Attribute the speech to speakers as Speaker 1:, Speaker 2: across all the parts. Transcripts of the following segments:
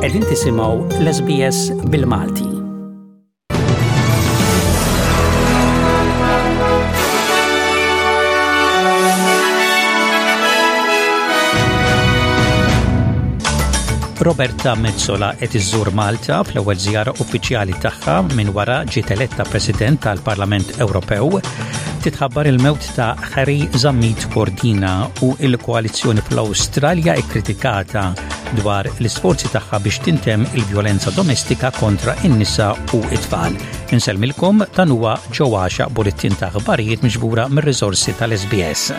Speaker 1: Qegħdin tisimgħu l-SBS bil-Malti. Roberta Mezzola qed iżżur Malta fl-ewwel żjara uffiċjali tagħha minn wara ġiet eletta President tal-Parlament Ewropew. Titħabbar il-mewt ta' Harry Zammit Cortina u il-koalizjoni fl-Awstralja ikkritikata dwar l-isforzi tagħha biex tintem il-vjolenza domestika kontra in-nisa u it-tfal. Insellmilkom dan huwa ġewwaxa bulettin ta' aħbarijiet miġbura mir-riżorsi tal-SBS.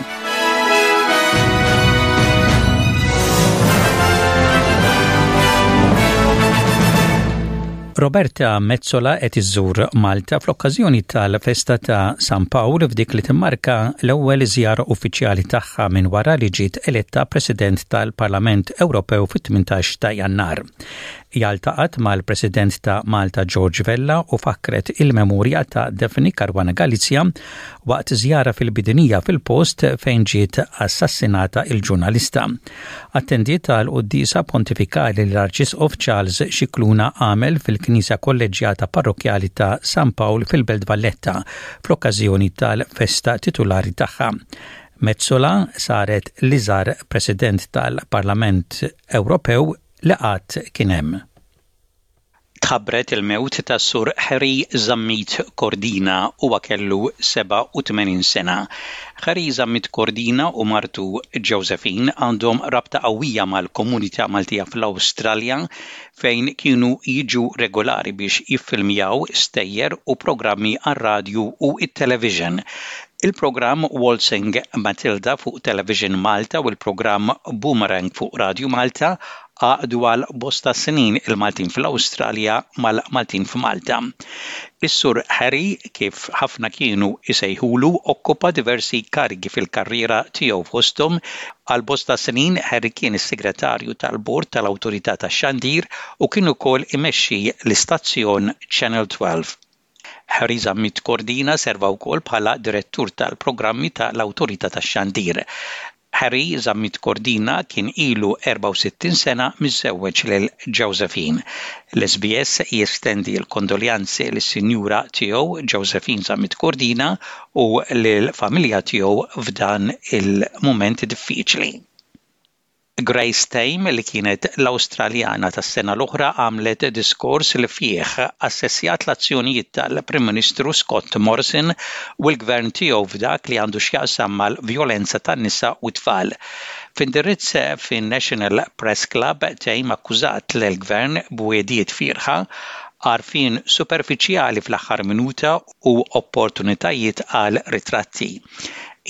Speaker 1: Roberta Mezzola qed iżżur Malta fl-okkażjoni tal-festa ta' San Pawl f'dik li timmarka l-ewwel żjara uffiċjali tagħha minn wara li ġiet eletta President tal-Parlament Ewropew fit-18 ta' Jannar. Hija ltaqgħet mal-President ta' Malta George Vella u fakkret il-memorja ta' Daphne Caruana Galizia waqt żjara fil-bidinija fil-post fejn ġiet assassinata il-ġurnalista. Attendiet għall-quddiesa pontifikali li l-Arċisqof Charles Scicluna għamel fil-Knisja Kolleġġjata Parrokkjali ta' San Pawl fil-Belt Valletta fl-okkażjoni tal-festa titulari tagħha. Metsola saret l-iżgħar President tal-Parlament Ewropew li qatt kien hemm.
Speaker 2: Tħabbret il-mewt ta' Sur Harry Zammit Cordina, huwa kellu 87 sena. Harry Zammit Cordina u martu Josephine għandhom rabta qawwija mal-komunità Maltija fl-Awstralja fejn kienu jiġu regolari biex jiffilmjaw stejjer u programmi għar-radju u t-television. Il-programm Waltzing Matilda fuq Television Malta u l-programm Boomerang fuq Radju Malta Għaqdu għal bosta snin il-Maltin fl-Awstralja mal-Maltin f'Malta. Is-Sur Harry, kif ħafna kienu jsejħulu, okkupa diversi karigi fil-karriera tiegħu fosthom, għal bosta snin Harry kien is-Segretarju tal-Bord tal-Awtorità tax-Xandir u kien ukoll imexxi l-istazzjon Channel Twelve. Hariza Mitkordina serva wkoll bħala Direttur tal-Programmi ta' l-Awtorità tax-Xandir. Hari za Mitkordina kien ilu 64 sena miżżewweġ lil Josephine. L-SBS jestendi l-kondoljanzi lis-Sinjura tiegħu Josephine za Mitkordina u lill-familja tiegħu f'dan il-mument diffiċli. Grace Tame li kienet l-Awstraljana tas-sena l-oħra għamlet diskors li fih assessjat l-azzjonijiet tal-Prim Ministru Scott Morrison u l-Gvern tiegħu f'dak li għandu x'jaqsam mal-vjolenza tan-nisa u t-tfal. F'indirizz fin-National Press Club, Tame akkużat lill-Gvern b'wiegħdiet fierħa, għarfien superfiċjali fl-aħħar minuta, u opportunitajiet għal ritratti.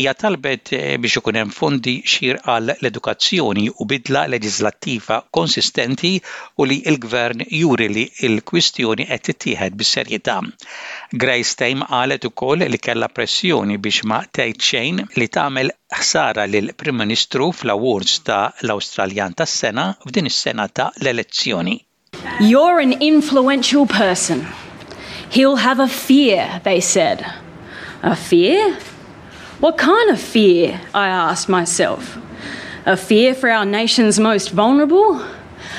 Speaker 2: Hija talbet biex ikun hemm fondi xierqa għall-edukazzjoni u bidla leġiżlattiva konsistenti u li l-Gvern juri li l-kwistjoni qed tittieħed bis-serjetà. Grace Tame qalet ukoll li kellha pressjoni biex ma tgħid xejn li tagħmel ħsara lill-Prim Ministru fl-Awards ta' l-Awstraljan tas-Sena f'din is-sena ta' l-elezzjoni.
Speaker 3: You're an influential person. He'll have a fear, they said. A fear? What kind of fear? I asked myself. A fear for our nation's most vulnerable?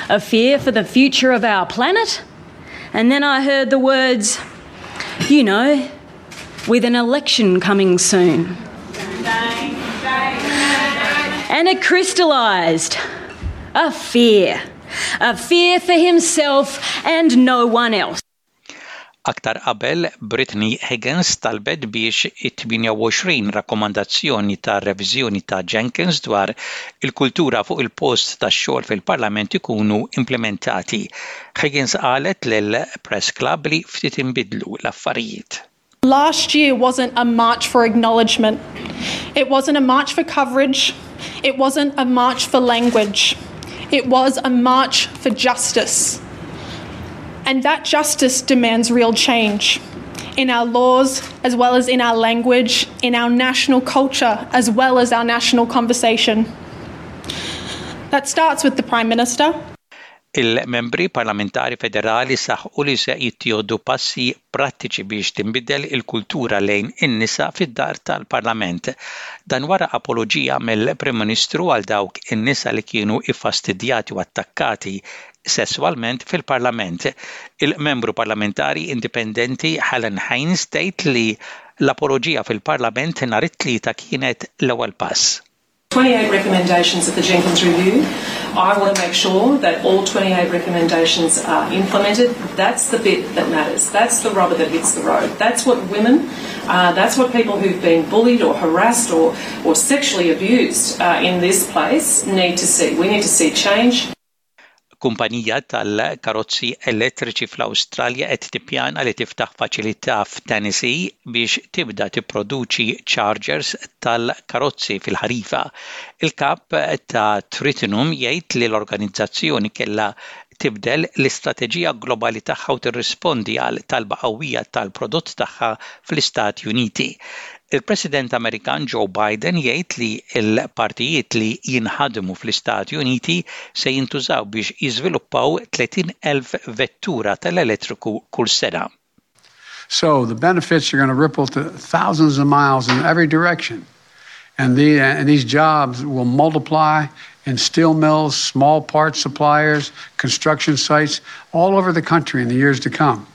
Speaker 3: A fear for the future of our planet? And then I heard the words, you know, with an election coming soon. And it crystallised a fear, A fear for himself and no one else.
Speaker 2: Aktar qabel, Brittany Higgins talbet biex it-28 rakkomandazzjoni ta' reviżjoni ta' Jenkins dwar il-kultura fuq il-post tax-xogħol fil-Parlament ikunu implimentati. Higgins qalet lill-Press Club li ftit inbidlu l-affarijiet.
Speaker 4: Last year wasn't a march for acknowledgement. It wasn't a march for coverage. It wasn't a march for language. It was a march for justice. And that justice demands real change in our laws, as well as in our language, in our national culture, as well as our national conversation. That starts with the Prime Minister.
Speaker 2: Il-Membri Parlamentari Federali saħqu li se jittieħdu passi prattiċi biex tinbidel il-kultura lejn in-nisa fid-dar tal-Parlament. Dan wara apoloġija mill-Prim Ministru għal dawk in-nisa li kienu ffastidjati u attakkati sesswalment fil-Parlament. Il-Membru Parlamentari Indipendenti Helen Haines tgħid li l-apoloġija fil-Parlament nhar it-Tlieta kienet l-ewwel pass.
Speaker 5: 28 recommendations of the Jenkins Review. I want to make sure that all 28 recommendations are implemented. That's the bit that matters. That's the rubber that hits the road. That's what women, uh, that's what people who've been bullied or harassed or, or sexually abused uh, in this place need to see. We need to see change
Speaker 2: Kumpanija tal-karozzi elettriċi fl-Awstralja qed tippjana li tiftaħ faċilità f'Tennessee biex tibda tipproduċi ċarġers tal-karozzi fil-ħarifa. Il-Kap ta' Tritonum jgħid li l-organizzazzjoni kellha tibdel l-istrateġija globali tagħha u tirrispondi għal talba qawwija tal-prodott tagħha fl-Istati Uniti. Il-President Amerikan Joe Biden jgħid li l-partijiet li jinħadmu fl-Istati Uniti se jintużaw biex jiżviluppaw 30 elf vettura tal-elettriku kull sena.
Speaker 6: So, the benefits are gonna ripple to thousands of miles in every direction and these jobs will multiply in steel mills, small parts suppliers, construction sites all over the country in the years to come.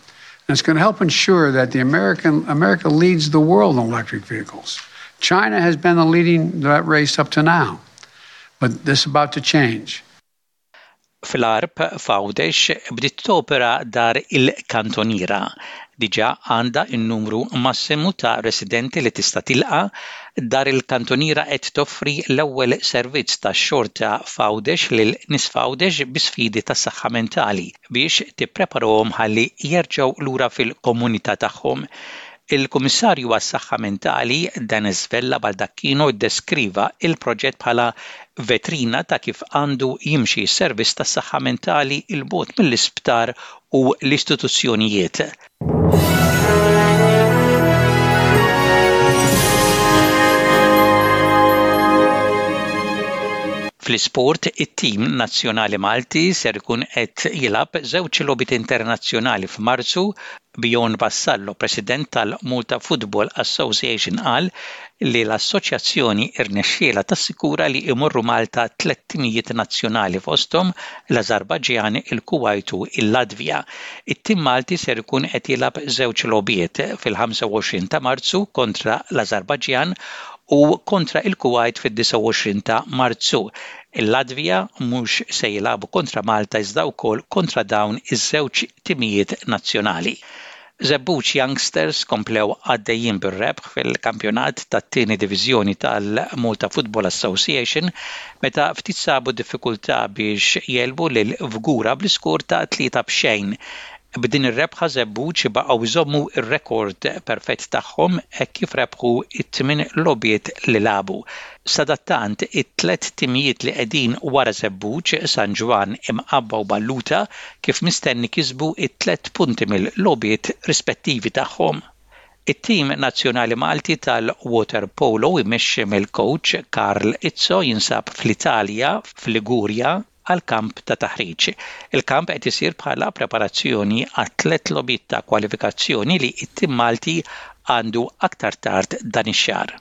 Speaker 6: and it's going to help ensure that the American America leads the world on electric vehicles. China has been the leading that race up to now, but this is about to change.
Speaker 2: Fl-Għarb, f'Għawdex, bdiet topera dar il-kantoniera. Diġà għandha n-numru massimu ta' residenti li tista' tilqa', dar il-kantoniera qed toffri l-ewwel servizz tax-xorta f'Għawdex lil nies f'Għawdex bi sfidi tas-saħħa mentali, biex tippreparahom ħalli jerġgħu lura fil-komunità tagħhom. Il-Kummissarju għas-Saħħa Mentali, Dennis Vella Baldacchino ddeskriva l-proġett bħala vetrina ta' kif għandu jimxi s-servizz tas-saħħa mentali 'l bogħod mill-isptar u l-istituzzjonijiet. Fl-isport, it-tim nazzjonali Malti ser ikun qed jilgħab żewġ logħbiet internazzjonali f'Marzu. Bjorn Vassallo, President tal-Malta Football Association qal li l-assoċjazzjoni rnexxielha tassikura li jmorru Malta tliet timijiet nazzjonali fosthom l-Ażarbajġjan, il-Kuwajt u l-Latvja. It-tim Malti ser ikun qed jilgħab żewġ logħbiet fil-25 ta' Marzu kontra l-Ażarbajġjan u kontra il-Kuwajt fid-29 ta' Marzu. Il-Latvja mhux se jilgħabu kontra Malta iżda wkoll kontra dawn iż-żewġ timijiet nazzjonali. Żebbuġ Youngsters komplew għaddejjin bir-rebħ fil-kampjonat tat-tieni diviżjoni tal-Malta Football Association meta ftit sabu diffikultà biex jegħlbu lil Fgura bl-iskur ta' tlieta b'xejn. B'din ir-rebħa Żebbuġ baqgħu jżommu r-rekord perfett tagħhom hekk kif rebħu t-tmien logħbiet li lagħbu. Sadattant, it-tliet timijiet li qegħdin wara Żebbuġ, San Ġwann, Imqabba u Balluta, kif mistenni kisbu t-tliet punti mill-logħbiet rispettivi tagħhom. It-tim nazzjonali Malti tal-water polo imexxi mill-kowċ Karl Izzo jinsab fl-Italja f'Ligurja għal kamp ta' taħriġ. Il-kamp qed isir bħala preparazzjoni għat-tliet logħbiet ta' kwalifikazzjoni li t-tim Malti għandu aktar tard dan ix-xahar.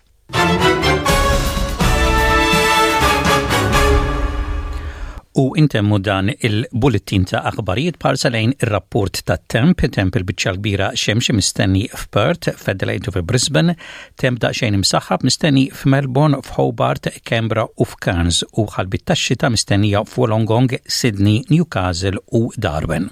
Speaker 1: u intemmu dan il-bulletin ta' aħbarijiet bħal salejn ir-rapport ta' temp, temp il-biċċa kbira xemx mistenni f'Perth, f'Adelaide u f'Brisbane, temp daqsxejn imsaħħab mistenni f'Melbourne, f'Hobart, Canberra u f'Cairns u ħalbit tax-xita mistennija f'Wolongong, Sydney, Newcastle u Darwin.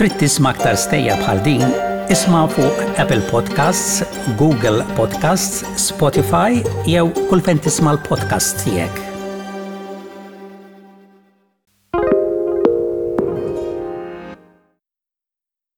Speaker 1: Trid tisma' aktar stejjer bħal din? Isma' fuq Apple Podcasts, Google Podcasts, Spotify jew kull fejn tisma' l-podcasts tiegħek.